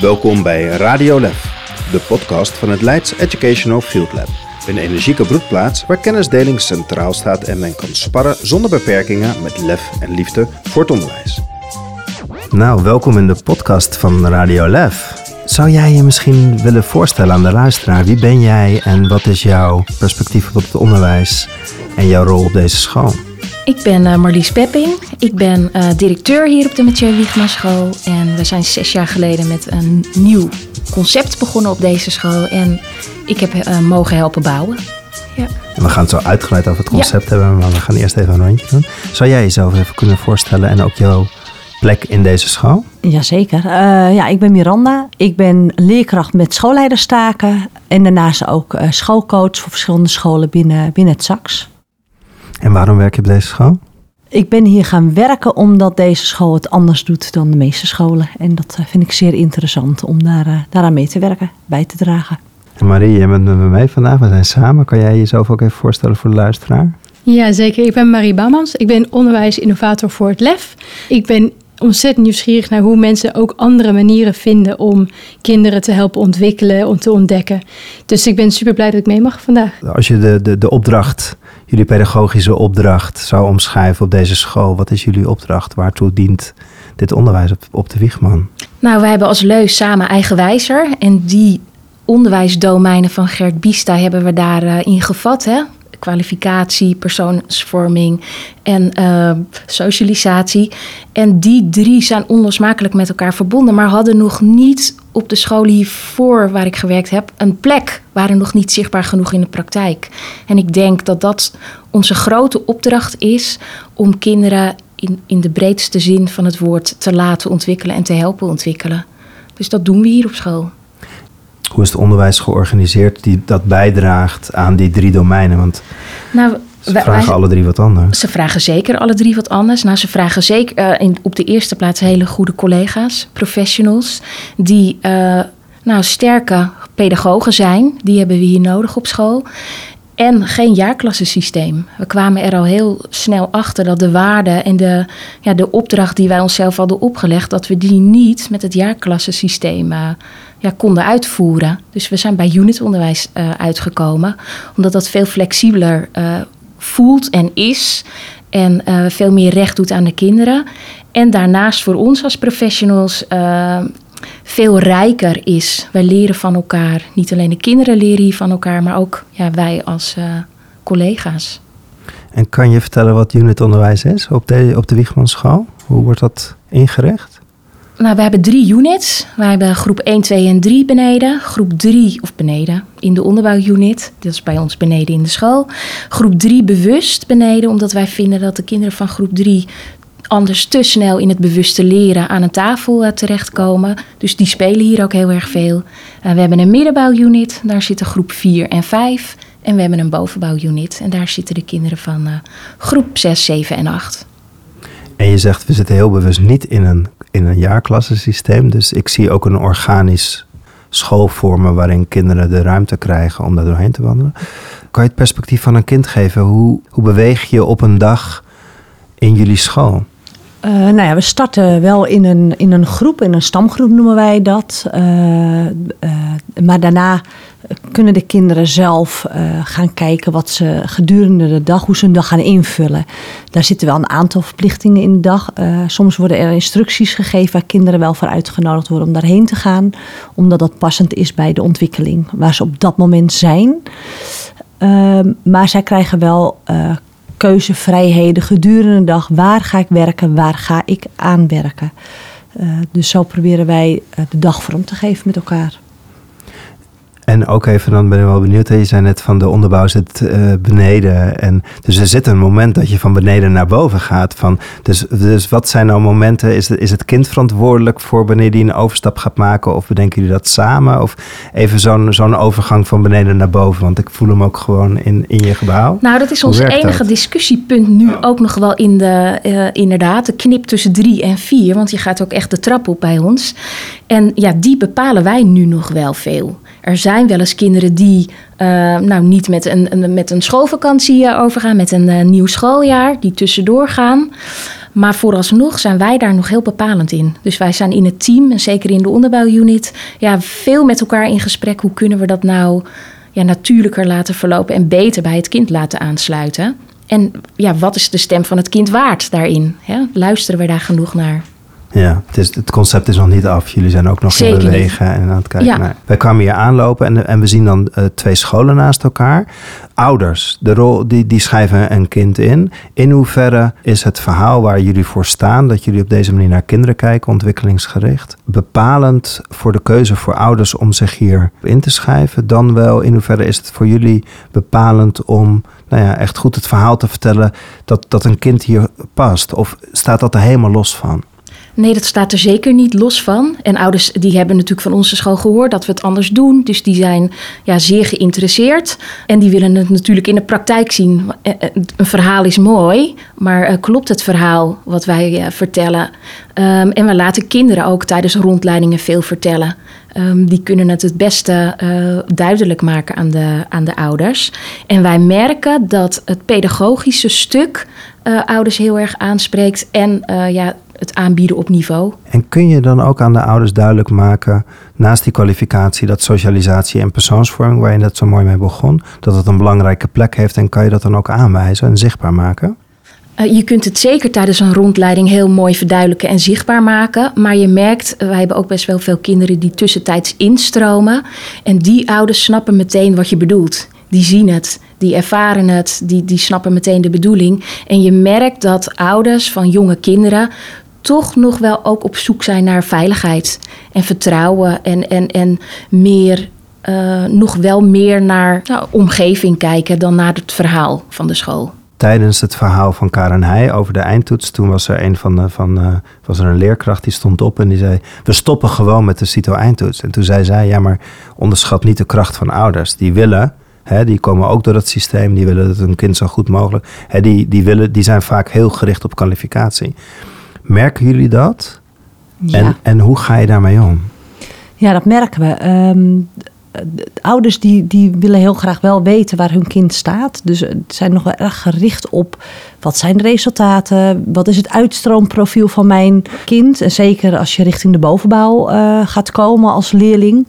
Welkom bij Radio Lef, de podcast van het Leids Educational Field Lab. Een energieke broedplaats waar kennisdeling centraal staat en men kan sparren zonder beperkingen met lef en liefde voor het onderwijs. Nou, welkom in de podcast van Radio Lef. Zou jij je misschien willen voorstellen aan de luisteraar? Wie ben jij en wat is jouw perspectief op het onderwijs en jouw rol op deze school? Ik ben uh, Marlies Pepping. Ik ben uh, directeur hier op de Mathieu Wiegma School. En we zijn zes jaar geleden met een nieuw concept begonnen op deze school. En ik heb uh, mogen helpen bouwen. Ja. we gaan het zo uitgebreid over het concept ja. hebben, maar we gaan eerst even een rondje doen. Zou jij jezelf even kunnen voorstellen en ook jouw plek in deze school? Jazeker. Uh, ja, ik ben Miranda. Ik ben leerkracht met schoolleiderstaken. En daarnaast ook uh, schoolcoach voor verschillende scholen binnen, binnen het SAX. En waarom werk je op deze school? Ik ben hier gaan werken omdat deze school het anders doet dan de meeste scholen. En dat eh, vind ik zeer interessant om daar, daaraan mee te werken, bij te dragen. En Marie, jij bent met me mee vandaag. We zijn samen. Kan jij jezelf ook even voorstellen voor de luisteraar? Ja, zeker. Ik ben Marie Bouwmans. Ik ben onderwijsinnovator voor het LEF. Ik ben ontzettend nieuwsgierig naar hoe mensen ook andere manieren vinden om kinderen te helpen ontwikkelen, om te ontdekken. Dus ik ben super blij dat ik mee mag vandaag. Als je de, de, de opdracht, jullie pedagogische opdracht zou omschrijven op deze school, wat is jullie opdracht? Waartoe dient dit onderwijs op, op de Wiegman? Nou, wij hebben als Leus samen Eigenwijzer en die onderwijsdomeinen van Gert Biesta hebben we daarin uh, gevat. Hè? Kwalificatie, persoonsvorming en uh, socialisatie. En die drie zijn onlosmakelijk met elkaar verbonden, maar hadden nog niet op de school hiervoor waar ik gewerkt heb een plek, waren nog niet zichtbaar genoeg in de praktijk. En ik denk dat dat onze grote opdracht is om kinderen in, in de breedste zin van het woord te laten ontwikkelen en te helpen ontwikkelen. Dus dat doen we hier op school. Hoe is het onderwijs georganiseerd die dat bijdraagt aan die drie domeinen? Want nou, ze vragen wij, alle drie wat anders. Ze vragen zeker alle drie wat anders. Nou, ze vragen zeker uh, in, op de eerste plaats hele goede collega's, professionals, die uh, nou, sterke pedagogen zijn. Die hebben we hier nodig op school. En geen jaarklassensysteem. We kwamen er al heel snel achter dat de waarde en de, ja, de opdracht die wij onszelf hadden opgelegd, dat we die niet met het jaarklassensysteem uh, ja, konden uitvoeren. Dus we zijn bij unitonderwijs uh, uitgekomen, omdat dat veel flexibeler uh, voelt en is. En uh, veel meer recht doet aan de kinderen. En daarnaast voor ons als professionals veel rijker is. Wij leren van elkaar. Niet alleen de kinderen leren hier van elkaar, maar ook ja, wij als collega's. En kan je vertellen wat unitonderwijs is op de, op de? Hoe wordt dat ingericht? Nou, we hebben drie units. We hebben groep 1, 2 en 3 beneden. Groep 3, of beneden, in de onderbouwunit. Dat is bij ons beneden in de school. Groep 3 bewust beneden, omdat wij vinden dat de kinderen van groep 3 anders te snel in het bewuste leren aan een tafel uh, terechtkomen. Dus die spelen hier ook heel erg veel. Uh, we hebben een middenbouwunit, daar zitten groep 4 en 5. En we hebben een bovenbouwunit en daar zitten de kinderen van uh, groep 6, 7 en 8. En je zegt, we zitten heel bewust niet in een, in een jaarklassensysteem. Dus ik zie ook een organisch schoolvormen waarin kinderen de ruimte krijgen om daar doorheen te wandelen. Kan je het perspectief van een kind geven? Hoe, hoe beweeg je op een dag in jullie school? Uh, nou ja, we starten wel in een, in een groep, in een stamgroep noemen wij dat. Uh, uh, maar daarna kunnen de kinderen zelf gaan kijken wat ze gedurende de dag, hoe ze hun dag gaan invullen. Daar zitten wel een aantal verplichtingen in de dag. soms worden er instructies gegeven waar kinderen wel voor uitgenodigd worden om daarheen te gaan, omdat dat passend is bij de ontwikkeling waar ze op dat moment zijn. maar zij krijgen wel keuzevrijheden gedurende de dag. Waar ga ik werken? Waar ga ik aan werken? Uh, dus zo proberen wij uh, de dag vorm te geven met elkaar. En ook even, dan ben ik wel benieuwd. Je zei net van de onderbouw zit uh, beneden. En, dus er zit een moment dat je van beneden naar boven gaat. Van, dus, dus wat zijn nou momenten? Is het, is het kind verantwoordelijk voor wanneer die een overstap gaat maken? Of bedenken jullie dat samen? Of even zo'n zo'n overgang van beneden naar boven? Want ik voel hem ook gewoon in, in je gebouw. Nou, dat is ons enige dat? discussiepunt nu ook nog wel in de, uh, inderdaad, de knip tussen drie en vier. Want je gaat ook echt de trap op bij ons. En ja, die bepalen wij nu nog wel veel. Er zijn wel eens kinderen die uh, nou, niet met een, met een schoolvakantie uh, overgaan, met een uh, nieuw schooljaar, die tussendoor gaan. Maar vooralsnog zijn wij daar nog heel bepalend in. Dus wij zijn in het team, en zeker in de onderbouwunit, ja, veel met elkaar in gesprek. Hoe kunnen we dat nou ja, natuurlijker laten verlopen en beter bij het kind laten aansluiten? En ja, wat is de stem van het kind waard daarin? Luisteren we daar genoeg naar? Ja, het, is, het concept is nog niet af. Jullie zijn ook nog Zeker in bewegen en aan het kijken. Ja. Wij kwamen hier aanlopen en, en we zien dan uh, twee scholen naast elkaar. Ouders, de rol, die, die schrijven een kind in. In hoeverre is het verhaal waar jullie voor staan, dat jullie op deze manier naar kinderen kijken, ontwikkelingsgericht, bepalend voor de keuze voor ouders om zich hier in te schrijven? Dan wel, in hoeverre is het voor jullie bepalend om nou ja, echt goed het verhaal te vertellen dat, dat een kind hier past? Of staat dat er helemaal los van? Nee, dat staat er zeker niet los van. En ouders die hebben natuurlijk van onze school gehoord dat we het anders doen. Dus die zijn ja, zeer geïnteresseerd. En die willen het natuurlijk in de praktijk zien. Eh, eh, een verhaal is mooi, maar uh, klopt het verhaal wat wij vertellen? Um, en we laten kinderen ook tijdens rondleidingen veel vertellen. Um, die kunnen het het beste duidelijk maken aan de, aan de ouders. En wij merken dat het pedagogische stuk ouders heel erg aanspreekt. En ja, het aanbieden op niveau. En kun je dan ook aan de ouders duidelijk maken, naast die kwalificatie, dat socialisatie en persoonsvorming, waar je net zo mooi mee begon, dat het een belangrijke plek heeft en kan je dat dan ook aanwijzen en zichtbaar maken? Uh, je kunt het zeker tijdens een rondleiding heel mooi verduidelijken en zichtbaar maken. Maar je merkt, wij hebben ook best wel veel kinderen die tussentijds instromen. En die ouders snappen meteen wat je bedoelt. Die zien het, die ervaren het, die, die snappen meteen de bedoeling. En je merkt dat ouders van jonge kinderen toch nog wel ook op zoek zijn naar veiligheid en vertrouwen en, en, en meer, uh, nog wel meer naar nou, omgeving kijken dan naar het verhaal van de school. Tijdens het verhaal van Karen Heij over de eindtoets, toen was er een van de, van, uh, was er een leerkracht die stond op en die zei: We stoppen gewoon met de CITO-eindtoets. En toen zei zij: Ja, maar onderschat niet de kracht van ouders. Die willen He, die komen ook door het systeem, die willen dat hun kind zo goed mogelijk. He, die, die, willen, die zijn vaak heel gericht op kwalificatie. Merken jullie dat? Ja. En, en hoe ga je daarmee om? Ja, dat merken we. Um, ouders die, die willen heel graag wel weten waar hun kind staat. Dus het zijn nog wel erg gericht op wat zijn de resultaten, wat is het uitstroomprofiel van mijn kind. En zeker als je richting de bovenbouw uh, gaat komen als leerling.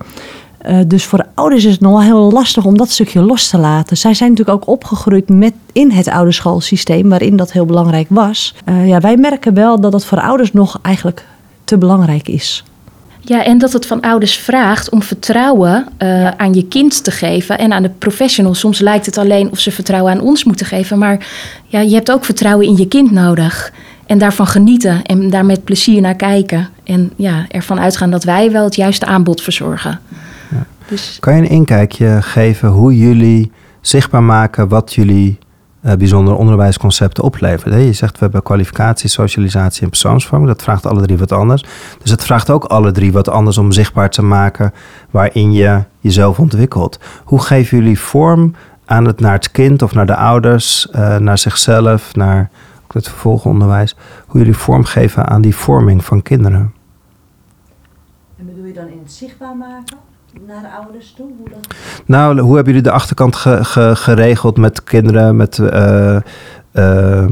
Uh, dus voor de ouders is het nog wel heel lastig om dat stukje los te laten. Zij zijn natuurlijk ook opgegroeid met, in het ouderschoolsysteem, waarin dat heel belangrijk was. Uh, ja, wij merken wel dat dat voor ouders nog eigenlijk te belangrijk is. Ja, en dat het van ouders vraagt om vertrouwen uh, ja. aan je kind te geven en aan de professional. Soms lijkt het alleen of ze vertrouwen aan ons moeten geven, maar ja, je hebt ook vertrouwen in je kind nodig. En daarvan genieten en daar met plezier naar kijken. En ja, ervan uitgaan dat wij wel het juiste aanbod verzorgen. Dus... Kan je een inkijkje geven hoe jullie zichtbaar maken wat jullie uh, bijzondere onderwijsconcepten opleveren? Je zegt we hebben kwalificatie, socialisatie en persoonsvorming. Dat vraagt alle drie wat anders. Dus het vraagt ook alle drie wat anders om zichtbaar te maken waarin je jezelf ontwikkelt. Hoe geven jullie vorm aan het naar het kind of naar de ouders, uh, naar zichzelf, naar het vervolgonderwijs? Hoe jullie vormgeven aan die vorming van kinderen? En bedoel je dan in het zichtbaar maken? Naar de ouders toe? Hoe dat... Nou, hoe hebben jullie de achterkant ge, ge, geregeld met kinderen? Met, uh, uh,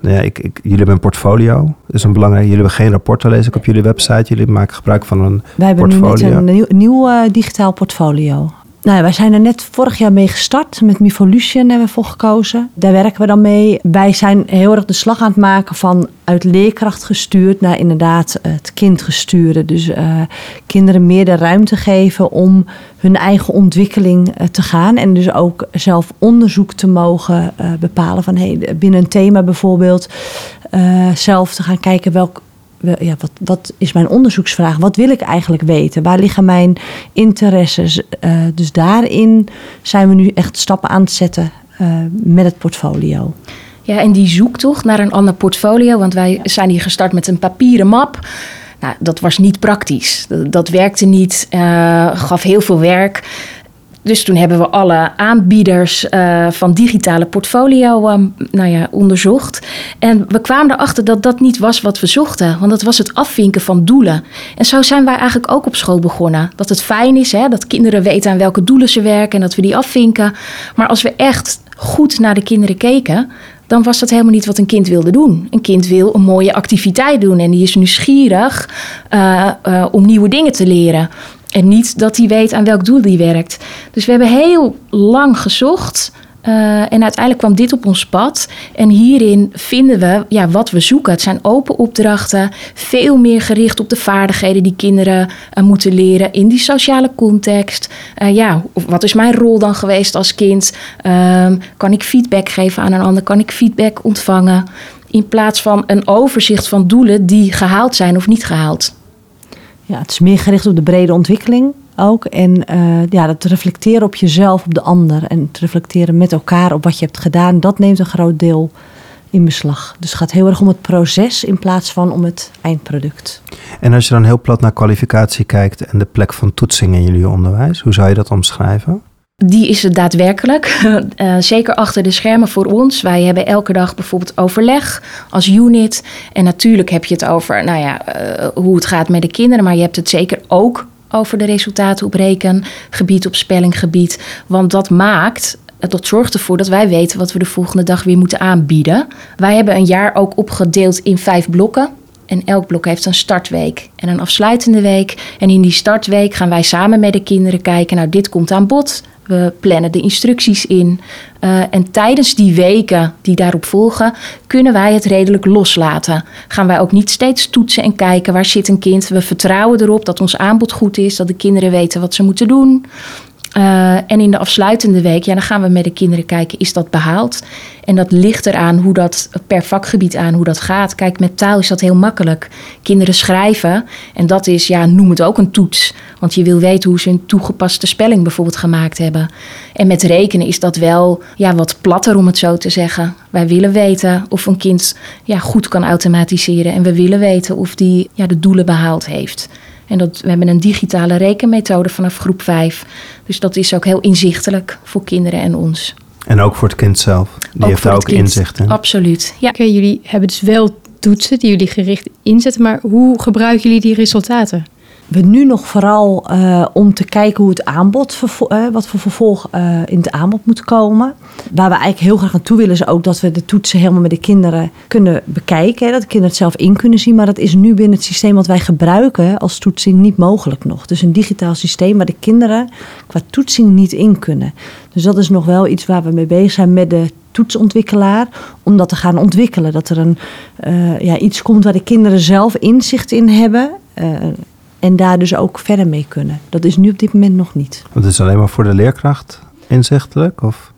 ja, ik, ik, jullie hebben een portfolio. Dat is een belangrijk. Jullie hebben geen rapporten, lees ik op jullie website. Jullie maken gebruik van een Wij hebben portfolio. nu net een nieuw, nieuw uh, digitaal portfolio. Nou ja, wij zijn er net vorig jaar mee gestart. Met Mivolution hebben we voor gekozen. Daar werken we dan mee. Wij zijn heel erg de slag aan het maken van uit leerkracht gestuurd naar inderdaad het kind gestuurde. Dus uh, kinderen meer de ruimte geven om hun eigen ontwikkeling uh, te gaan. En dus ook zelf onderzoek te mogen bepalen van hey, binnen een thema bijvoorbeeld. zelf te gaan kijken welk ja, wat, wat is mijn onderzoeksvraag? Wat wil ik eigenlijk weten? Waar liggen mijn interesses? Uh, dus daarin zijn we nu echt stappen aan het zetten uh, met het portfolio. Ja, en die zoektocht naar een ander portfolio, want wij zijn hier gestart met een papieren map. Nou, dat was niet praktisch. Dat, werkte niet, uh, gaf heel veel werk. Dus toen hebben we alle aanbieders uh, van digitale portfolio um, nou ja, onderzocht. En we kwamen erachter dat dat niet was wat we zochten. Want dat was het afvinken van doelen. En zo zijn wij eigenlijk ook op school begonnen. Dat het fijn is hè, dat kinderen weten aan welke doelen ze werken en dat we die afvinken. Maar als we echt goed naar de kinderen keken, dan was dat helemaal niet wat een kind wilde doen. Een kind wil een mooie activiteit doen en die is nieuwsgierig uh, uh, om nieuwe dingen te leren. En niet dat hij weet aan welk doel die werkt. Dus we hebben heel lang gezocht uh, en uiteindelijk kwam dit op ons pad. En hierin vinden we ja, wat we zoeken. Het zijn open opdrachten, veel meer gericht op de vaardigheden die kinderen uh, moeten leren in die sociale context. Uh, ja, wat is mijn rol dan geweest als kind? Ehm, kan ik feedback geven aan een ander? Kan ik feedback ontvangen? In plaats van een overzicht van doelen die gehaald zijn of niet gehaald. Ja, het is meer gericht op de brede ontwikkeling ook. En uh, ja, dat reflecteren op jezelf, op de ander. En het reflecteren met elkaar op wat je hebt gedaan, dat neemt een groot deel in beslag. Dus het gaat heel erg om het proces in plaats van om het eindproduct. En als je dan heel plat naar kwalificatie kijkt en de plek van toetsing in jullie onderwijs, hoe zou je dat omschrijven? Die is het daadwerkelijk. Uh, zeker achter de schermen voor ons. Wij hebben elke dag bijvoorbeeld overleg als unit. En natuurlijk heb je het over nou ja, uh, hoe het gaat met de kinderen. Maar je hebt het zeker ook over de resultaten op rekengebied, op spellinggebied. Want dat maakt dat zorgt ervoor dat wij weten wat we de volgende dag weer moeten aanbieden. Wij hebben een jaar ook opgedeeld in vijf blokken. En elk blok heeft een startweek en een afsluitende week. En in die startweek gaan wij samen met de kinderen kijken. Nou, dit komt aan bod. We plannen de instructies in. Uh, en tijdens die weken die daarop volgen, kunnen wij het redelijk loslaten. Gaan wij ook niet steeds toetsen en kijken waar zit een kind. We vertrouwen erop dat ons aanbod goed is, dat de kinderen weten wat ze moeten doen. Uh, en in de afsluitende week, ja, dan gaan we met de kinderen kijken, is dat behaald? En dat ligt eraan hoe dat per vakgebied aan hoe dat gaat. Kijk, met taal is dat heel makkelijk. Kinderen schrijven en dat is, ja, noem het ook een toets. Want je wil weten hoe ze een toegepaste spelling bijvoorbeeld gemaakt hebben. En met rekenen is dat wel ja, wat platter om het zo te zeggen. Wij willen weten of een kind ja, goed kan automatiseren. En we willen weten of die ja, de doelen behaald heeft. En dat, we hebben een digitale rekenmethode vanaf groep 5. Dus dat is ook heel inzichtelijk voor kinderen en ons. En ook voor het kind zelf. Die ook heeft daar ook kind. inzicht in. Absoluut. Ja. Okay, jullie hebben dus wel toetsen die jullie gericht inzetten, maar hoe gebruiken jullie die resultaten? We nu nog vooral uh, om te kijken hoe het aanbod, uh, wat voor vervolg uh, in het aanbod moet komen. Waar we eigenlijk heel graag naartoe willen is ook dat we de toetsen helemaal met de kinderen kunnen bekijken. Hè, dat de kinderen het zelf in kunnen zien. Maar dat is nu binnen het systeem wat wij gebruiken als toetsing niet mogelijk nog. Dus een digitaal systeem waar de kinderen qua toetsing niet in kunnen. Dus dat is nog wel iets waar we mee bezig zijn met de toetsontwikkelaar. Om dat te gaan ontwikkelen. Dat er een, ja, iets komt waar de kinderen zelf inzicht in hebben. En daar dus ook verder mee kunnen. Dat is nu op dit moment nog niet. Dat is alleen maar voor de leerkracht inzichtelijk? Of?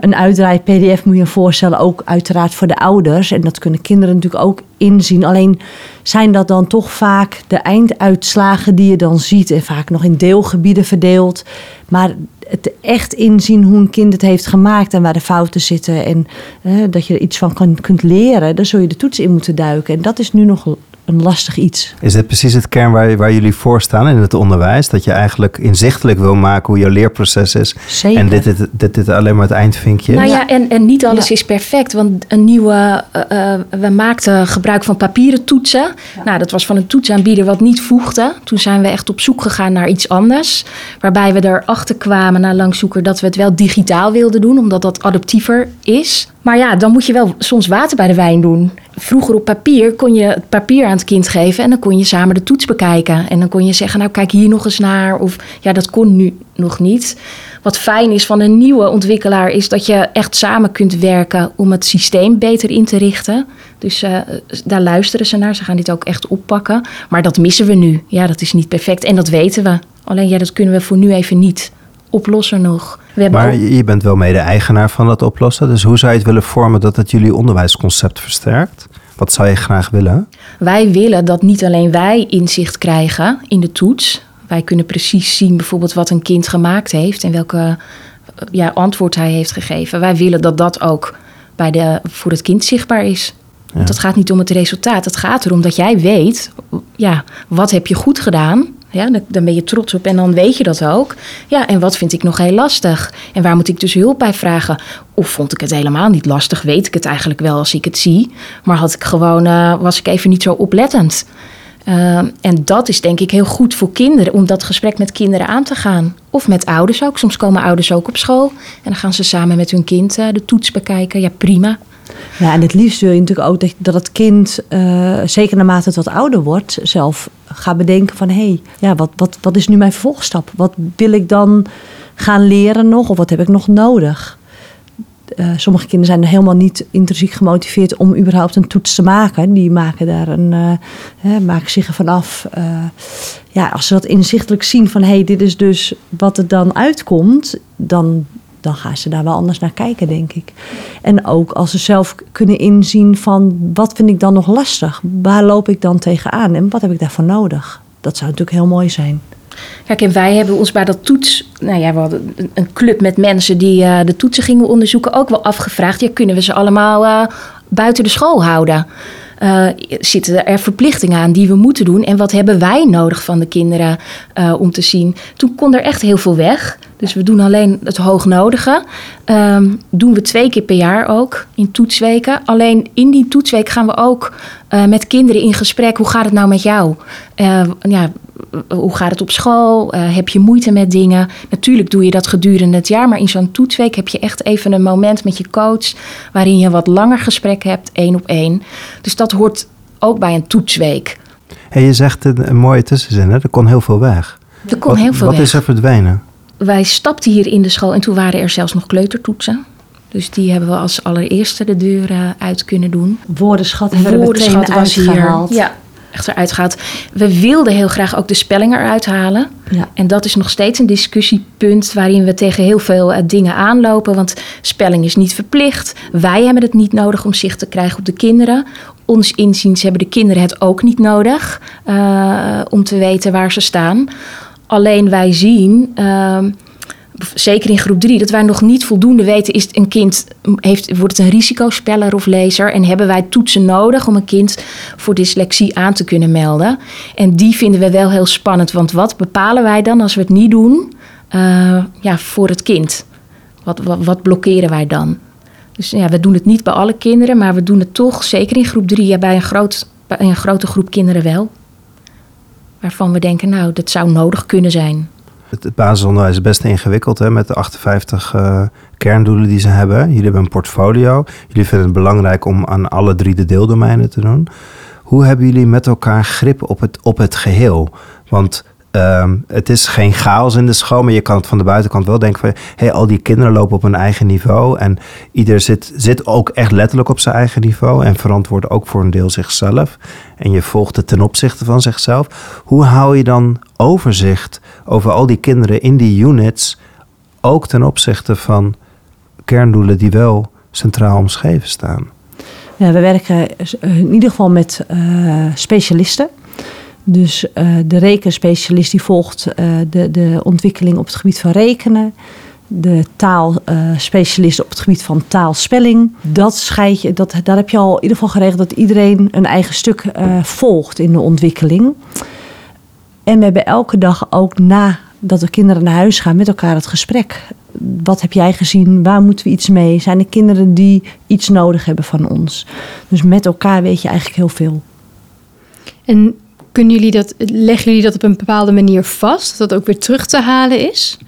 Een uitdraai PDF moet je je voorstellen, ook uiteraard voor de ouders. En dat kunnen kinderen natuurlijk ook inzien. Alleen zijn dat dan toch vaak de einduitslagen die je dan ziet. En vaak nog in deelgebieden verdeeld. Maar het echt inzien hoe een kind het heeft gemaakt en waar de fouten zitten. En eh, dat je er iets van kan, kunt leren. Daar zul je de toets in moeten duiken. En dat is nu nog een lastig iets. Is dit precies het kern waar, waar jullie voor staan in het onderwijs? Dat je eigenlijk inzichtelijk wil maken hoe jouw leerproces is. Zeker. En dit, dit, dit, dit alleen maar het eindvinkje Nou ja, en, en niet alles ja. is perfect. Want een nieuwe, uh, uh, we maakten gebruik van papieren toetsen. Ja. Nou, dat was van een toetsaanbieder wat niet voegde. Toen zijn we echt op zoek gegaan naar iets anders. Waarbij we erachter kwamen na lang zoeken dat we het wel digitaal wilden doen. Omdat dat adaptiever is. Maar ja, dan moet je wel soms water bij de wijn doen. Vroeger op papier kon je het papier aan het kind geven en dan kon je samen de toets bekijken. En dan kon je zeggen, nou kijk hier nog eens naar. Of ja, dat kon nu nog niet. Wat fijn is van een nieuwe ontwikkelaar is dat je echt samen kunt werken om het systeem beter in te richten. Dus uh, daar luisteren ze naar. Ze gaan dit ook echt oppakken. Maar dat missen we nu. Ja, dat is niet perfect en dat weten we. Alleen ja, dat kunnen we voor nu even niet oplossen nog. We maar je bent wel mede-eigenaar van dat oplossen. Dus hoe zou je het willen vormen dat het jullie onderwijsconcept versterkt? Wat zou je graag willen? Wij willen dat niet alleen wij inzicht krijgen in de toets. Wij kunnen precies zien bijvoorbeeld wat een kind gemaakt heeft en welke ja, antwoord hij heeft gegeven. Wij willen dat dat ook bij de, voor het kind zichtbaar is. Ja. Want het gaat niet om het resultaat. Het gaat erom dat jij weet, ja, wat heb je goed gedaan ja, dan ben je trots op en dan weet je dat ook. Ja, en wat vind ik nog heel lastig? En waar moet ik dus hulp bij vragen? Of vond ik het helemaal niet lastig? Weet ik het eigenlijk wel als ik het zie? Maar had ik gewoon, uh, was ik even niet zo oplettend? Uh, en dat is denk ik heel goed voor kinderen, om dat gesprek met kinderen aan te gaan. Of met ouders ook. Soms komen ouders ook op school en dan gaan ze samen met hun kind uh, de toets bekijken. Ja, prima. Ja, en het liefst wil je natuurlijk ook dat, het kind, uh, zeker naarmate het wat ouder wordt, zelf gaat bedenken van hé, hey, ja, wat, wat, wat is nu mijn vervolgstap? Wat wil ik dan gaan leren nog of wat heb ik nog nodig? Uh, sommige kinderen zijn helemaal niet intrinsiek gemotiveerd om überhaupt een toets te maken. Die maken daar een, uh, hè, maken zich ervan af. Ja, als ze dat inzichtelijk zien van hé, hey, dit is dus wat er dan uitkomt, dan dan gaan ze daar wel anders naar kijken, denk ik. En ook als ze zelf kunnen inzien van wat vind ik dan nog lastig? Waar loop ik dan tegenaan en wat heb ik daarvoor nodig? Dat zou natuurlijk heel mooi zijn. Kijk, en wij hebben ons bij dat toets, nou ja, we hadden een club met mensen die uh, de toetsen gingen onderzoeken, ook wel afgevraagd: ja, kunnen we ze allemaal uh, buiten de school houden? Uh, zitten er verplichtingen aan die we moeten doen? En wat hebben wij nodig van de kinderen uh, om te zien? Toen kon er echt heel veel weg. Dus we doen alleen het hoognodige. Um, doen we twee keer per jaar ook in toetsweken. Alleen in die toetsweek gaan we ook uh, met kinderen in gesprek. Hoe gaat het nou met jou? ja, hoe gaat het op school? Uh, heb je moeite met dingen? Natuurlijk doe je dat gedurende het jaar, maar in zo'n toetsweek heb je echt even een moment met je coach waarin je wat langer gesprek hebt, één op één. Dus dat hoort ook bij een toetsweek. Hey, je zegt een, een mooie tussenzin, hè? er kon heel veel weg. Er kon wat, heel veel wat weg. is er verdwenen? Wij stapten hier in de school en toen waren er zelfs nog kleutertoetsen. Dus die hebben we als allereerste de deur uh, uit kunnen doen. Woordenschat hebben Woordenschat we was uitgehaald. hier. Ja, echt eruit gaat. We wilden heel graag ook de spelling eruit halen. Ja. En dat is nog steeds een discussiepunt waarin we tegen heel veel uh, dingen aanlopen. Want spelling is niet verplicht. Wij hebben het niet nodig om zicht te krijgen op de kinderen. Ons inziens hebben de kinderen het ook niet nodig uh, om te weten waar ze staan. Alleen wij zien. Zeker in groep 3, dat wij nog niet voldoende weten: is een kind, heeft, wordt het een risicospeller of lezer? En hebben wij toetsen nodig om een kind voor dyslexie aan te kunnen melden? En die vinden we wel heel spannend, want wat bepalen wij dan als we het niet doen uh, ja, voor het kind? Wat, wat, blokkeren wij dan? Dus ja, we doen het niet bij alle kinderen, maar we doen het toch, zeker in groep 3, ja, bij, bij een grote groep kinderen wel. Waarvan we denken, nou, dat zou nodig kunnen zijn. Het, basisonderwijs is best ingewikkeld hè, met de 58 uh, kerndoelen die ze hebben. Jullie hebben een portfolio. Jullie vinden het belangrijk om aan alle drie de deeldomeinen te doen. Hoe hebben jullie met elkaar grip op het, op het geheel? Want um, het is geen chaos in de school, maar je kan het van de buitenkant wel denken van... hey, al die kinderen lopen op hun eigen niveau en ieder zit, zit ook echt letterlijk op zijn eigen niveau... en verantwoordt ook voor een deel zichzelf. En je volgt het ten opzichte van zichzelf. Hoe hou je dan overzicht over al die kinderen in die units... ook ten opzichte van kerndoelen die wel centraal omschreven staan? Ja, we werken in ieder geval met uh, specialisten... Dus uh, de rekenspecialist die volgt de, de ontwikkeling op het gebied van rekenen. De taalspecialist op het gebied van taalspelling. Dat scheid je, dat, daar heb je al in ieder geval geregeld dat iedereen een eigen stuk volgt in de ontwikkeling. En we hebben elke dag ook na dat de kinderen naar huis gaan met elkaar het gesprek. Wat heb jij gezien? Waar moeten we iets mee? Zijn er kinderen die iets nodig hebben van ons? Dus met elkaar weet je eigenlijk heel veel. En kunnen jullie dat, leggen jullie dat op een bepaalde manier vast? Dat dat ook weer terug te halen is?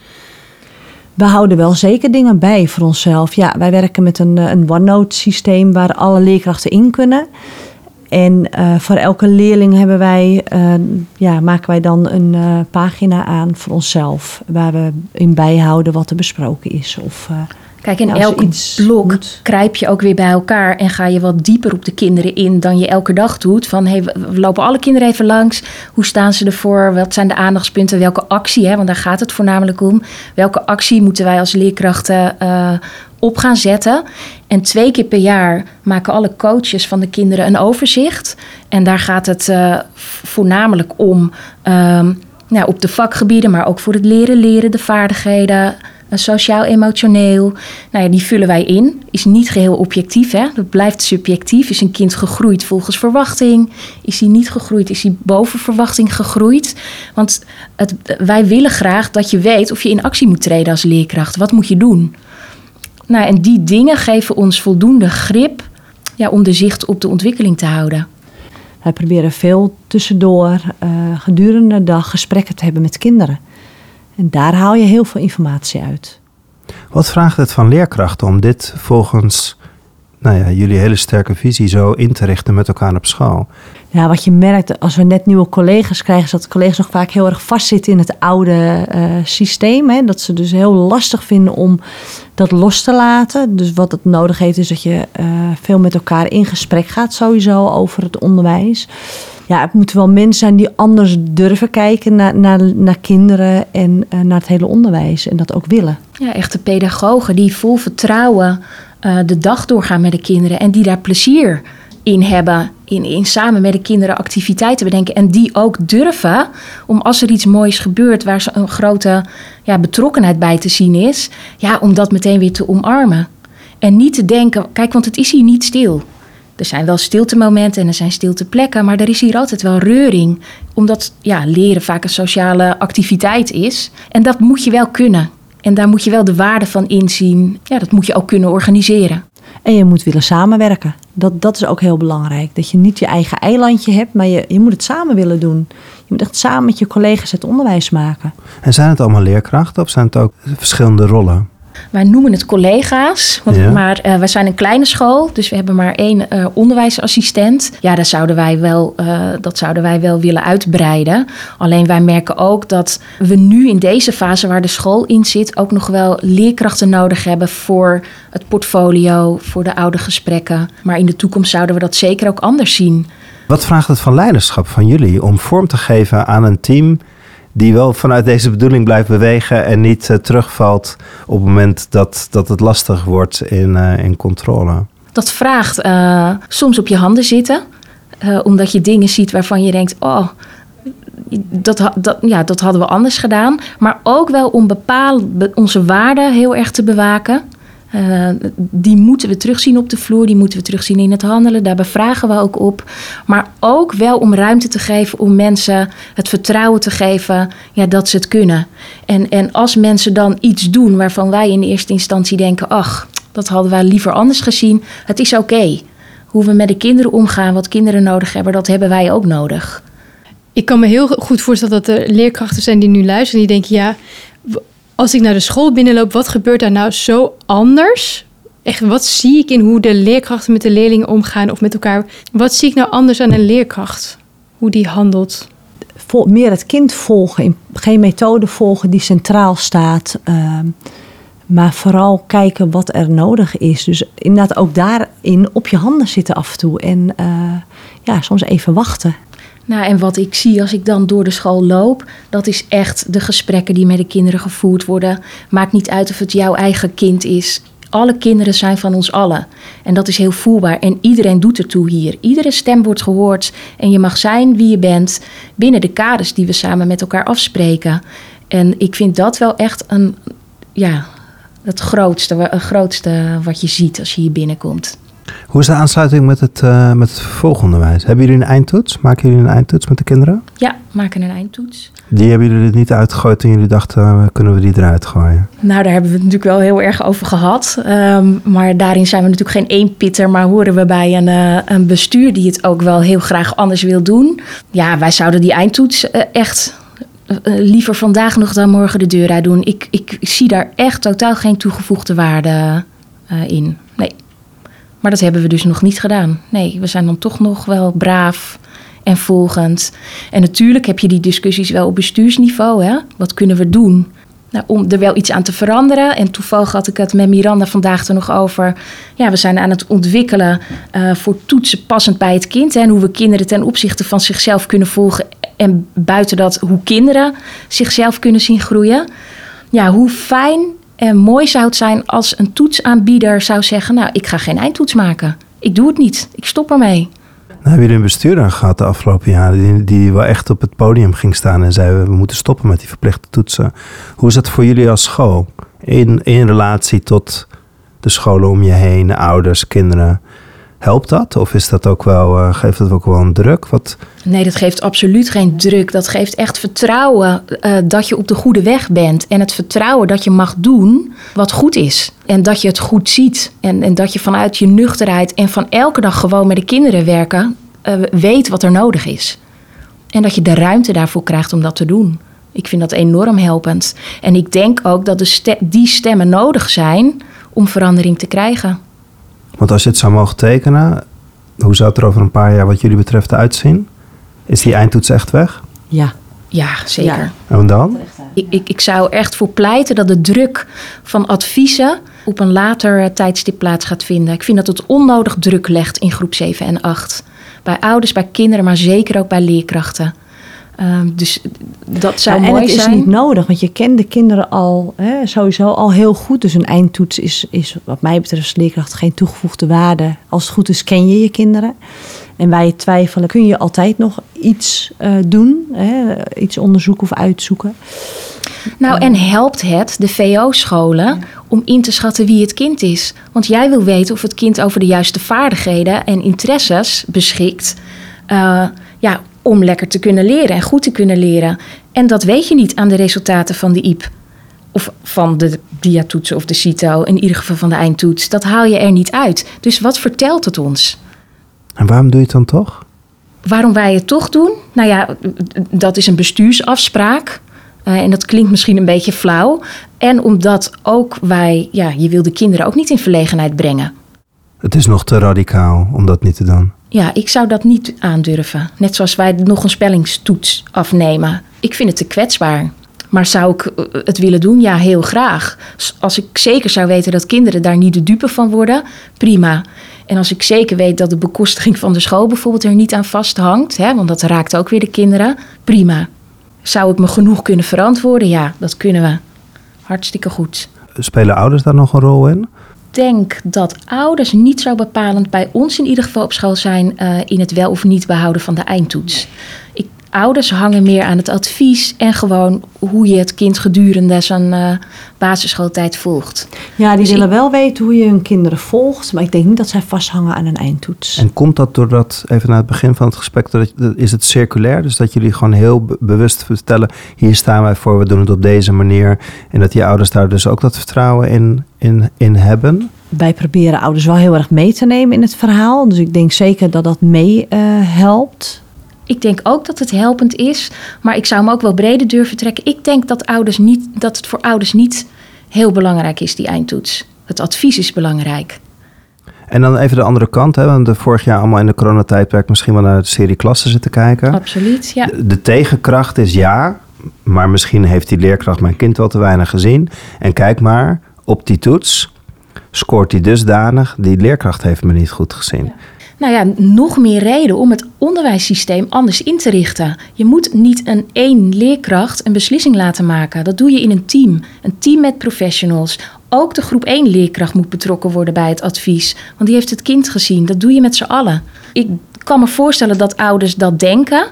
We houden wel zeker dingen bij voor onszelf. Ja, wij werken met een, een OneNote systeem waar alle leerkrachten in kunnen. En uh, voor elke leerling hebben wij, uh, ja, maken wij dan een uh, pagina aan voor onszelf. Waar we in bijhouden wat er besproken is. Of, Kijk, in elk blok moet. krijp je ook weer bij elkaar en ga je wat dieper op de kinderen in dan je elke dag doet. Van hey, we lopen alle kinderen even langs. Hoe staan ze ervoor? Wat zijn de aandachtspunten? Welke actie? Hè? Want daar gaat het voornamelijk om. Welke actie moeten wij als leerkrachten op gaan zetten? En twee keer per jaar maken alle coaches van de kinderen een overzicht. En daar gaat het uh, voornamelijk om. Um, nou, op de vakgebieden, maar ook voor het leren, leren, de vaardigheden sociaal-emotioneel. Nou ja, die vullen wij in. Is niet geheel objectief, hè? dat blijft subjectief. Is een kind gegroeid volgens verwachting? Is hij niet gegroeid? Is hij boven verwachting gegroeid? Want het, wij willen graag dat je weet of je in actie moet treden als leerkracht. Wat moet je doen? Nou, en die dingen geven ons voldoende grip ja, om de zicht op de ontwikkeling te houden. Wij proberen veel tussendoor uh, gedurende de dag gesprekken te hebben met kinderen. En daar haal je heel veel informatie uit. Wat vraagt het van leerkrachten om dit volgens nou ja, jullie hele sterke visie zo in te richten met elkaar op school. Ja, wat je merkt als we net nieuwe collega's krijgen, is dat collega's nog vaak heel erg vastzitten in het oude uh, systeem. Hè? Dat ze dus heel lastig vinden om dat los te laten. Dus wat het nodig heeft, is dat je uh, veel met elkaar in gesprek gaat, sowieso over het onderwijs. Ja, het moeten wel mensen zijn die anders durven kijken naar, naar, naar kinderen en uh, naar het hele onderwijs. En dat ook willen. Ja, echte pedagogen die vol vertrouwen de dag doorgaan met de kinderen en die daar plezier in hebben. In, in samen met de kinderen activiteiten bedenken. En die ook durven om als er iets moois gebeurt waar ze een grote ja, betrokkenheid bij te zien is. Ja, om dat meteen weer te omarmen. En niet te denken, kijk, want het is hier niet stil. Er zijn wel stiltemomenten en er zijn stilteplekken, maar er is hier altijd wel reuring. Omdat ja, leren vaak een sociale activiteit is. En dat moet je wel kunnen. En daar moet je wel de waarde van inzien. Ja, dat moet je ook kunnen organiseren. En je moet willen samenwerken. Dat, dat is ook heel belangrijk. Dat je niet je eigen eilandje hebt, maar je, je moet het samen willen doen. Je moet echt samen met je collega's het onderwijs maken. En zijn het allemaal leerkrachten of zijn het ook verschillende rollen? Wij noemen het collega's, want, ja. maar uh, wij zijn een kleine school, dus we hebben maar één uh, onderwijsassistent. Ja, dat zouden, wij wel, uh, dat zouden wij wel willen uitbreiden. Alleen wij merken ook dat we nu in deze fase waar de school in zit, ook nog wel leerkrachten nodig hebben voor het portfolio, voor de oude gesprekken. Maar in de toekomst zouden we dat zeker ook anders zien. Wat vraagt het van leiderschap van jullie om vorm te geven aan een team die wel vanuit deze bedoeling blijft bewegen en niet uh, terugvalt op het moment dat, dat het lastig wordt in, uh, in controle. Dat vraagt uh, soms op je handen zitten, omdat je dingen ziet waarvan je denkt: oh. Dat, dat, ja, dat hadden we anders gedaan. Maar ook wel om bepaalde, onze waarden heel erg te bewaken. Uh, die moeten we terugzien op de vloer, die moeten we terugzien in het handelen. Daar bevragen we ook op. Maar ook wel om ruimte te geven om mensen het vertrouwen te geven ja, dat ze het kunnen. En, en als mensen dan iets doen waarvan wij in eerste instantie denken: ach, dat hadden wij liever anders gezien. Het is oké. Hoe we met de kinderen omgaan, wat kinderen nodig hebben, dat hebben wij ook nodig. Ik kan me heel goed voorstellen dat er leerkrachten zijn die nu luisteren. Die denken: ja als ik naar de school binnenloop, wat gebeurt daar nou zo anders? Echt, wat zie ik in hoe de leerkrachten met de leerlingen omgaan of met elkaar? Wat zie ik nou anders aan een leerkracht? Hoe die handelt? Meer het kind volgen, geen methode volgen die centraal staat. Uh, maar vooral kijken wat er nodig is. Dus inderdaad ook daarin op je handen zitten af en toe. En uh, ja, soms even wachten. Nou, en wat ik zie als ik dan door de school loop, dat is echt de gesprekken die met de kinderen gevoerd worden. Maakt niet uit of het jouw eigen kind is. Alle kinderen zijn van ons allen. En dat is heel voelbaar. En iedereen doet ertoe hier. Iedere stem wordt gehoord. En je mag zijn wie je bent binnen de kaders die we samen met elkaar afspreken. En ik vind dat wel echt een, ja, het grootste, het grootste wat je ziet als je hier binnenkomt. Hoe is de aansluiting met het, uh, met het vervolgonderwijs? Hebben jullie een eindtoets? Maken jullie een eindtoets met de kinderen? Ja, maken een eindtoets. Die hebben jullie er niet uitgegooid toen jullie dachten, uh, kunnen we die eruit gooien? Nou, daar hebben we het natuurlijk wel heel erg over gehad. Um, maar daarin zijn we natuurlijk geen eenpitter, maar horen we bij een, uh, een bestuur die het ook wel heel graag anders wil doen. Ja, wij zouden die eindtoets echt liever vandaag nog dan morgen de deur uit doen. Ik, ik zie daar echt totaal geen toegevoegde waarde in. Maar dat hebben we dus nog niet gedaan. Nee, we zijn dan toch nog wel braaf en volgend. En natuurlijk heb je die discussies wel op bestuursniveau. Hè? Wat kunnen we doen? Nou, om er wel iets aan te veranderen. En toevallig had ik het met Miranda vandaag er nog over. Ja, we zijn aan het ontwikkelen uh, voor toetsen passend bij het kind. En hoe we kinderen ten opzichte van zichzelf kunnen volgen. En buiten dat, hoe kinderen zichzelf kunnen zien groeien. Ja, hoe fijn en mooi zou het zijn als een toetsaanbieder zou zeggen: Nou, ik ga geen eindtoets maken. Ik doe het niet. Ik stop ermee. Nou, hebben jullie een bestuurder gehad de afgelopen jaren die, die wel echt op het podium ging staan en zei: We moeten stoppen met die verplichte toetsen. Hoe is dat voor jullie als school? In, in relatie tot de scholen om je heen, ouders, kinderen. Helpt dat? Of is dat ook wel, uh, geeft dat ook wel een druk? Wat... Nee, dat geeft absoluut geen druk. Dat geeft echt vertrouwen uh, dat je op de goede weg bent. En het vertrouwen dat je mag doen wat goed is. En dat je het goed ziet. En, en dat je vanuit je nuchterheid en van elke dag gewoon met de kinderen werken, uh, weet wat er nodig is. En dat je de ruimte daarvoor krijgt om dat te doen. Ik vind dat enorm helpend. En ik denk ook dat de die stemmen nodig zijn om verandering te krijgen. Want als je het zou mogen tekenen, hoe zou het er over een paar jaar wat jullie betreft uitzien? Is die eindtoets echt weg? Ja. Ja, zeker. Ja. En dan? Ik, ik, ik zou er echt voor pleiten dat de druk van adviezen op een later eh, tijdstip plaats gaat vinden. Ik vind dat het onnodig druk legt in groep 7 en 8. Bij ouders, bij kinderen, maar zeker ook bij leerkrachten. Ehm, dus dat zou en mooi het is niet nodig, want je kent de kinderen al hè, sowieso al heel goed. Dus een eindtoets is, is wat mij betreft als leerkracht geen toegevoegde waarde. Als het goed is ken je je kinderen. En je twijfelen kun je altijd nog iets eh, doen. Hè, iets onderzoeken of uitzoeken. Nou, en helpt het de VO-scholen om in te schatten wie het kind is? Want jij wil weten of het kind over de juiste vaardigheden en interesses beschikt. eh, ja, om lekker te kunnen leren en goed te kunnen leren. En dat weet je niet aan de resultaten van de IEP. Of van de diatoetsen of de CITO, in ieder geval van de eindtoets. Dat haal je er niet uit. Dus wat vertelt het ons? En waarom doe je het dan toch? Waarom wij het toch doen? Nou ja, dat is een bestuursafspraak. Eh, en dat klinkt misschien een beetje flauw. En omdat ook wij, ja, je wil de kinderen ook niet in verlegenheid brengen. Het is nog te radicaal om dat niet te doen. Ja, ik zou dat niet aandurven. Net zoals wij nog een spellingstoets afnemen. Ik vind het te kwetsbaar. Maar zou ik eh, het willen doen? Ja, heel graag. Als ik zeker zou weten dat kinderen daar niet de dupe van worden, prima. En als ik zeker weet dat de bekostiging van de school bijvoorbeeld er niet aan vasthangt, hè, want dat raakt ook weer de kinderen, prima. Zou ik me genoeg kunnen verantwoorden? Ja, dat kunnen we. Hartstikke goed. Spelen ouders daar nog een rol in? Denk dat ouders niet zo bepalend bij ons in ieder geval op school zijn eh, in het wel of niet behouden van de eindtoets. Ik, ouders hangen meer aan het advies en gewoon hoe je het kind gedurende zijn eh, basisschooltijd volgt. Ja, die Dus willen ik- wel weten hoe je hun kinderen volgt. Maar ik denk niet dat zij vasthangen aan een eindtoets. En komt dat doordat, even naar het begin van het gesprek, dat, is het circulair? Dus dat jullie gewoon heel be- bewust vertellen, hier staan wij voor, we doen het op deze manier. En dat die ouders daar dus ook dat vertrouwen in, in, in hebben? Wij proberen ouders wel heel erg mee te nemen in het verhaal. Dus ik denk zeker dat dat mee eh, helpt. Ik denk ook dat het helpend is, maar ik zou hem ook wel breder durven trekken. Ik denk dat, ouders niet, dat het voor ouders niet heel belangrijk is, die eindtoets. Het advies is belangrijk. En dan even de andere kant, hè, want we vorig jaar allemaal in de coronatijdperk misschien wel naar de serie klassen zitten kijken. Absoluut, ja. De, de tegenkracht is ja, maar misschien heeft die leerkracht mijn kind wel te weinig gezien. En kijk maar, op die toets scoort hij dusdanig, die leerkracht heeft me niet goed gezien. Nou ja, nog meer reden om het onderwijssysteem anders in te richten. Je moet niet een één leerkracht een beslissing laten maken. Dat doe je in een team. Een team met professionals. Ook de groep 1 leerkracht moet betrokken worden bij het advies. Want die heeft het kind gezien. Dat doe je met z'n allen. Ik kan me voorstellen dat ouders dat denken.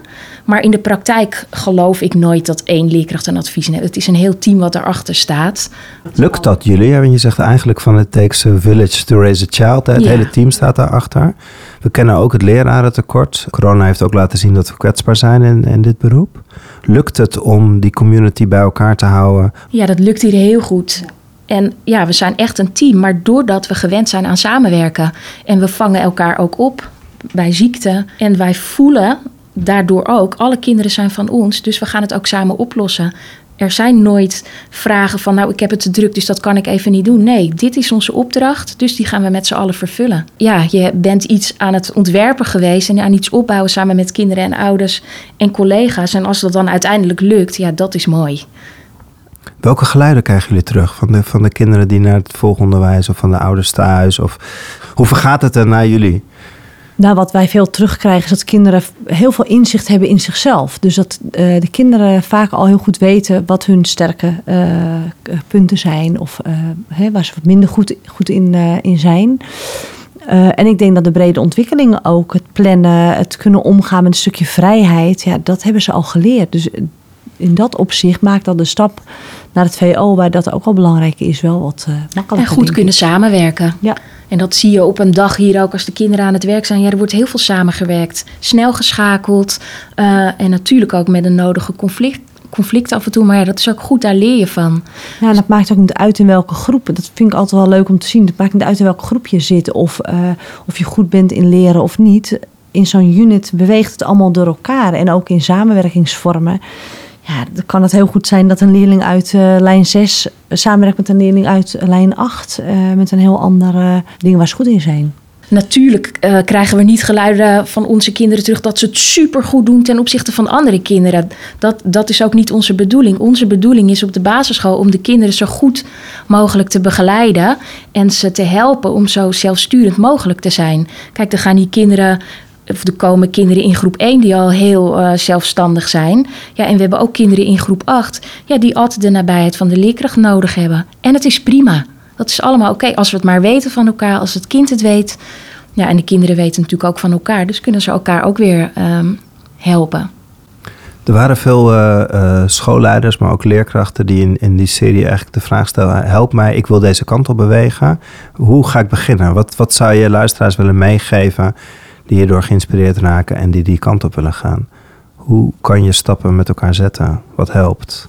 Maar in de praktijk geloof ik nooit dat één leerkracht een advies neemt. Het is een heel team wat erachter staat. Lukt dat jullie? Ja, want je zegt eigenlijk van het takes a village to raise a child. Het Ja. hele team staat daarachter. We kennen ook het lerarentekort. Corona heeft ook laten zien dat we kwetsbaar zijn in, in dit beroep. Lukt het om die community bij elkaar te houden? Ja, dat lukt hier heel goed. En ja, we zijn echt een team, maar doordat we gewend zijn aan samenwerken en we vangen elkaar ook op bij ziekte en wij voelen daardoor ook, alle kinderen zijn van ons, dus we gaan het ook samen oplossen. Er zijn nooit vragen van, nou, ik heb het te druk, dus dat kan ik even niet doen. Nee, dit is onze opdracht, dus die gaan we met z'n allen vervullen. Ja, je bent iets aan het ontwerpen geweest en aan iets opbouwen samen met kinderen en ouders en collega's. En als dat dan uiteindelijk lukt, ja, dat is mooi. Welke geluiden krijgen jullie terug van de, van de kinderen die naar het volgonderwijs of van de ouders thuis? Of hoe vergaat het er naar jullie? Nou, wat wij veel terugkrijgen is dat kinderen heel veel inzicht hebben in zichzelf. Dus dat eh, de kinderen vaak al heel goed weten wat hun sterke eh, punten zijn of eh, hè, waar ze wat minder goed, goed in, in zijn. En ik denk dat de brede ontwikkelingen ook, het plannen, het kunnen omgaan met een stukje vrijheid, ja, dat hebben ze al geleerd. Dus in dat opzicht maakt dat de stap naar het VO, waar dat ook al belangrijk is, wel wat eh makkelijker. En goed ik. kunnen samenwerken. Ja. En dat zie je op een dag hier ook als de kinderen aan het werk zijn. Ja, er wordt heel veel samengewerkt. Snel geschakeld. eh, en natuurlijk ook met een nodige conflict, conflict af en toe. Maar ja, dat is ook goed, daar leer je van. Ja, en dat maakt ook niet uit in welke groep. Dat vind ik altijd wel leuk om te zien. Het maakt niet uit in welke groep je zit. Of, eh, of je goed bent in leren of niet. In zo'n unit beweegt het allemaal door elkaar. En ook in samenwerkingsvormen. Ja, dan kan het heel goed zijn dat een leerling uit uh, lijn 6 samenwerkt met een leerling uit lijn 8. Uh, met een heel andere dingen waar ze goed in zijn. Natuurlijk krijgen we niet geluiden van onze kinderen terug dat ze het supergoed doen ten opzichte van andere kinderen. Dat, dat is ook niet onze bedoeling. Onze bedoeling is op de basisschool om de kinderen zo goed mogelijk te begeleiden en ze te helpen om zo zelfsturend mogelijk te zijn. Kijk, er gaan die kinderen of er komen kinderen in groep 1 die al heel uh, zelfstandig zijn. Ja, en we hebben ook kinderen in groep 8 ja, die altijd de nabijheid van de leerkracht nodig hebben. En het is prima. Dat is allemaal oké als we het maar weten van elkaar, als het kind het weet. Ja, en de kinderen weten natuurlijk ook van elkaar, dus kunnen ze elkaar ook weer um, helpen. Er waren veel uh, uh, schoolleiders, maar ook leerkrachten die in, in die serie eigenlijk de vraag stellen: help mij, ik wil deze kant op bewegen. Hoe ga ik beginnen? Wat, wat zou je luisteraars willen meegeven die hierdoor geïnspireerd raken en die die kant op willen gaan? Hoe kan je stappen met elkaar zetten? Wat helpt?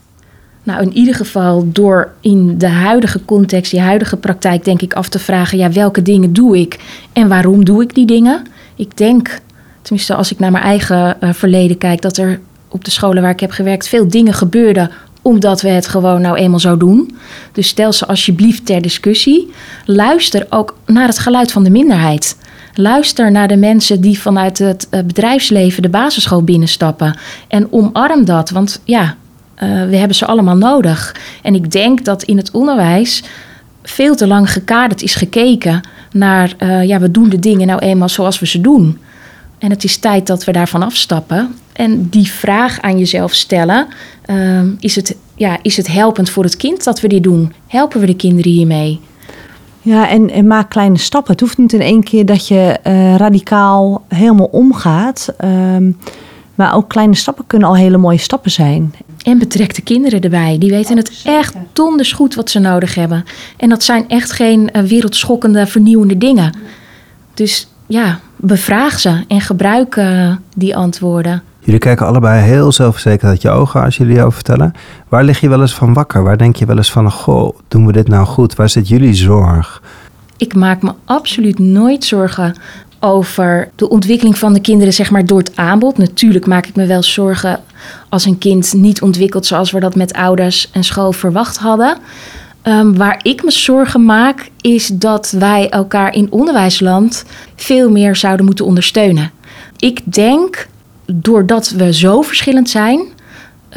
Nou, in ieder geval door in de huidige context, die huidige praktijk, denk ik af te vragen: ja, welke dingen doe ik en waarom doe ik die dingen? Ik denk, tenminste als ik naar mijn eigen uh, verleden kijk, dat er op de scholen waar ik heb gewerkt veel dingen gebeurden omdat we het gewoon nou eenmaal zo doen. Dus stel ze alsjeblieft ter discussie. Luister ook naar het geluid van de minderheid. Luister naar de mensen die vanuit het eh, bedrijfsleven de basisschool binnenstappen. En omarm dat, want ja, uh, we hebben ze allemaal nodig. En ik denk dat in het onderwijs veel te lang gekaderd is gekeken naar, uh, ja, we doen de dingen nou eenmaal zoals we ze doen. En het is tijd dat we daarvan afstappen. En die vraag aan jezelf stellen: uh, is, het, ja, is het helpend voor het kind dat we dit doen? Helpen we de kinderen hiermee? Ja, en, en maak kleine stappen. Het hoeft niet in één keer dat je uh, radicaal helemaal omgaat. Uh, maar ook kleine stappen kunnen al hele mooie stappen zijn. En betrek de kinderen erbij. Die weten het echt donders goed wat ze nodig hebben. En dat zijn echt geen uh, wereldschokkende, vernieuwende dingen. Dus ja, bevraag ze en gebruik uh, die antwoorden. Jullie kijken allebei heel zelfverzekerd uit je ogen als jullie over vertellen. Waar lig je wel eens van wakker? Waar denk je wel eens van, goh, doen we dit nou goed? Waar zit jullie zorg? Ik maak me absoluut nooit zorgen over de ontwikkeling van de kinderen, zeg maar, door het aanbod. Natuurlijk maak ik me wel zorgen als een kind niet ontwikkelt zoals we dat met ouders en school verwacht hadden. Um, waar ik me zorgen maak, is dat wij elkaar in onderwijsland veel meer zouden moeten ondersteunen. Ik denk, doordat we zo verschillend zijn,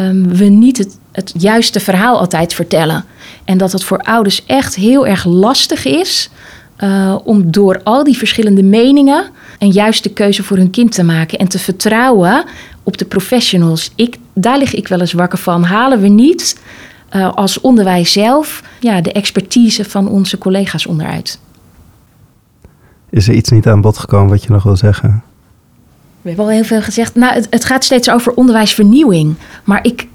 um, we niet het, juiste verhaal altijd vertellen. En dat het voor ouders echt heel erg lastig is uh, om door al die verschillende meningen een juiste keuze voor hun kind te maken en te vertrouwen op de professionals. Ik, daar lig ik wel eens wakker van. Halen we niet uh, als onderwijs zelf ja, de expertise van onze collega's onderuit? Is er iets niet aan bod gekomen wat je nog wil zeggen? We hebben al heel veel gezegd. Nou, het, gaat steeds over onderwijsvernieuwing. Maar ik,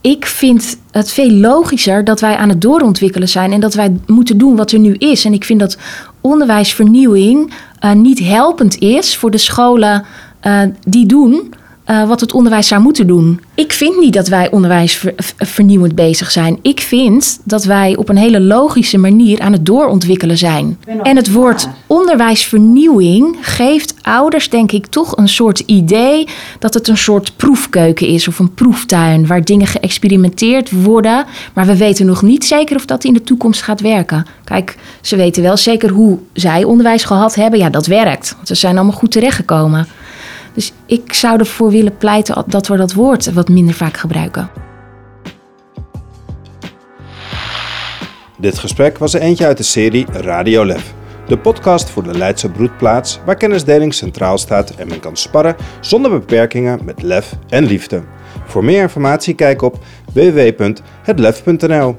ik vind het veel logischer dat wij aan het doorontwikkelen zijn en dat wij moeten doen wat er nu is. En ik vind dat onderwijsvernieuwing uh, niet helpend is voor de scholen uh, die doen uh, wat het onderwijs zou moeten doen. Ik vind niet dat wij onderwijsvernieuwend bezig zijn. Ik vind dat wij op een hele logische manier aan het doorontwikkelen zijn. En het woord onderwijsvernieuwing geeft ouders, denk ik, toch een soort idee dat het een soort proefkeuken is of een proeftuin waar dingen geëxperimenteerd worden. Maar we weten nog niet zeker of dat in de toekomst gaat werken. Kijk, ze weten wel zeker hoe zij onderwijs gehad hebben. Ja, dat werkt. Ze zijn allemaal goed terechtgekomen. Dus ik zou ervoor willen pleiten dat we dat woord wat minder vaak gebruiken. Dit gesprek was er eentje uit de serie Radio Lef. De podcast voor de Leidse broedplaats waar kennisdeling centraal staat en men kan sparren zonder beperkingen met lef en liefde. Voor meer informatie kijk op www.hetlef.nl.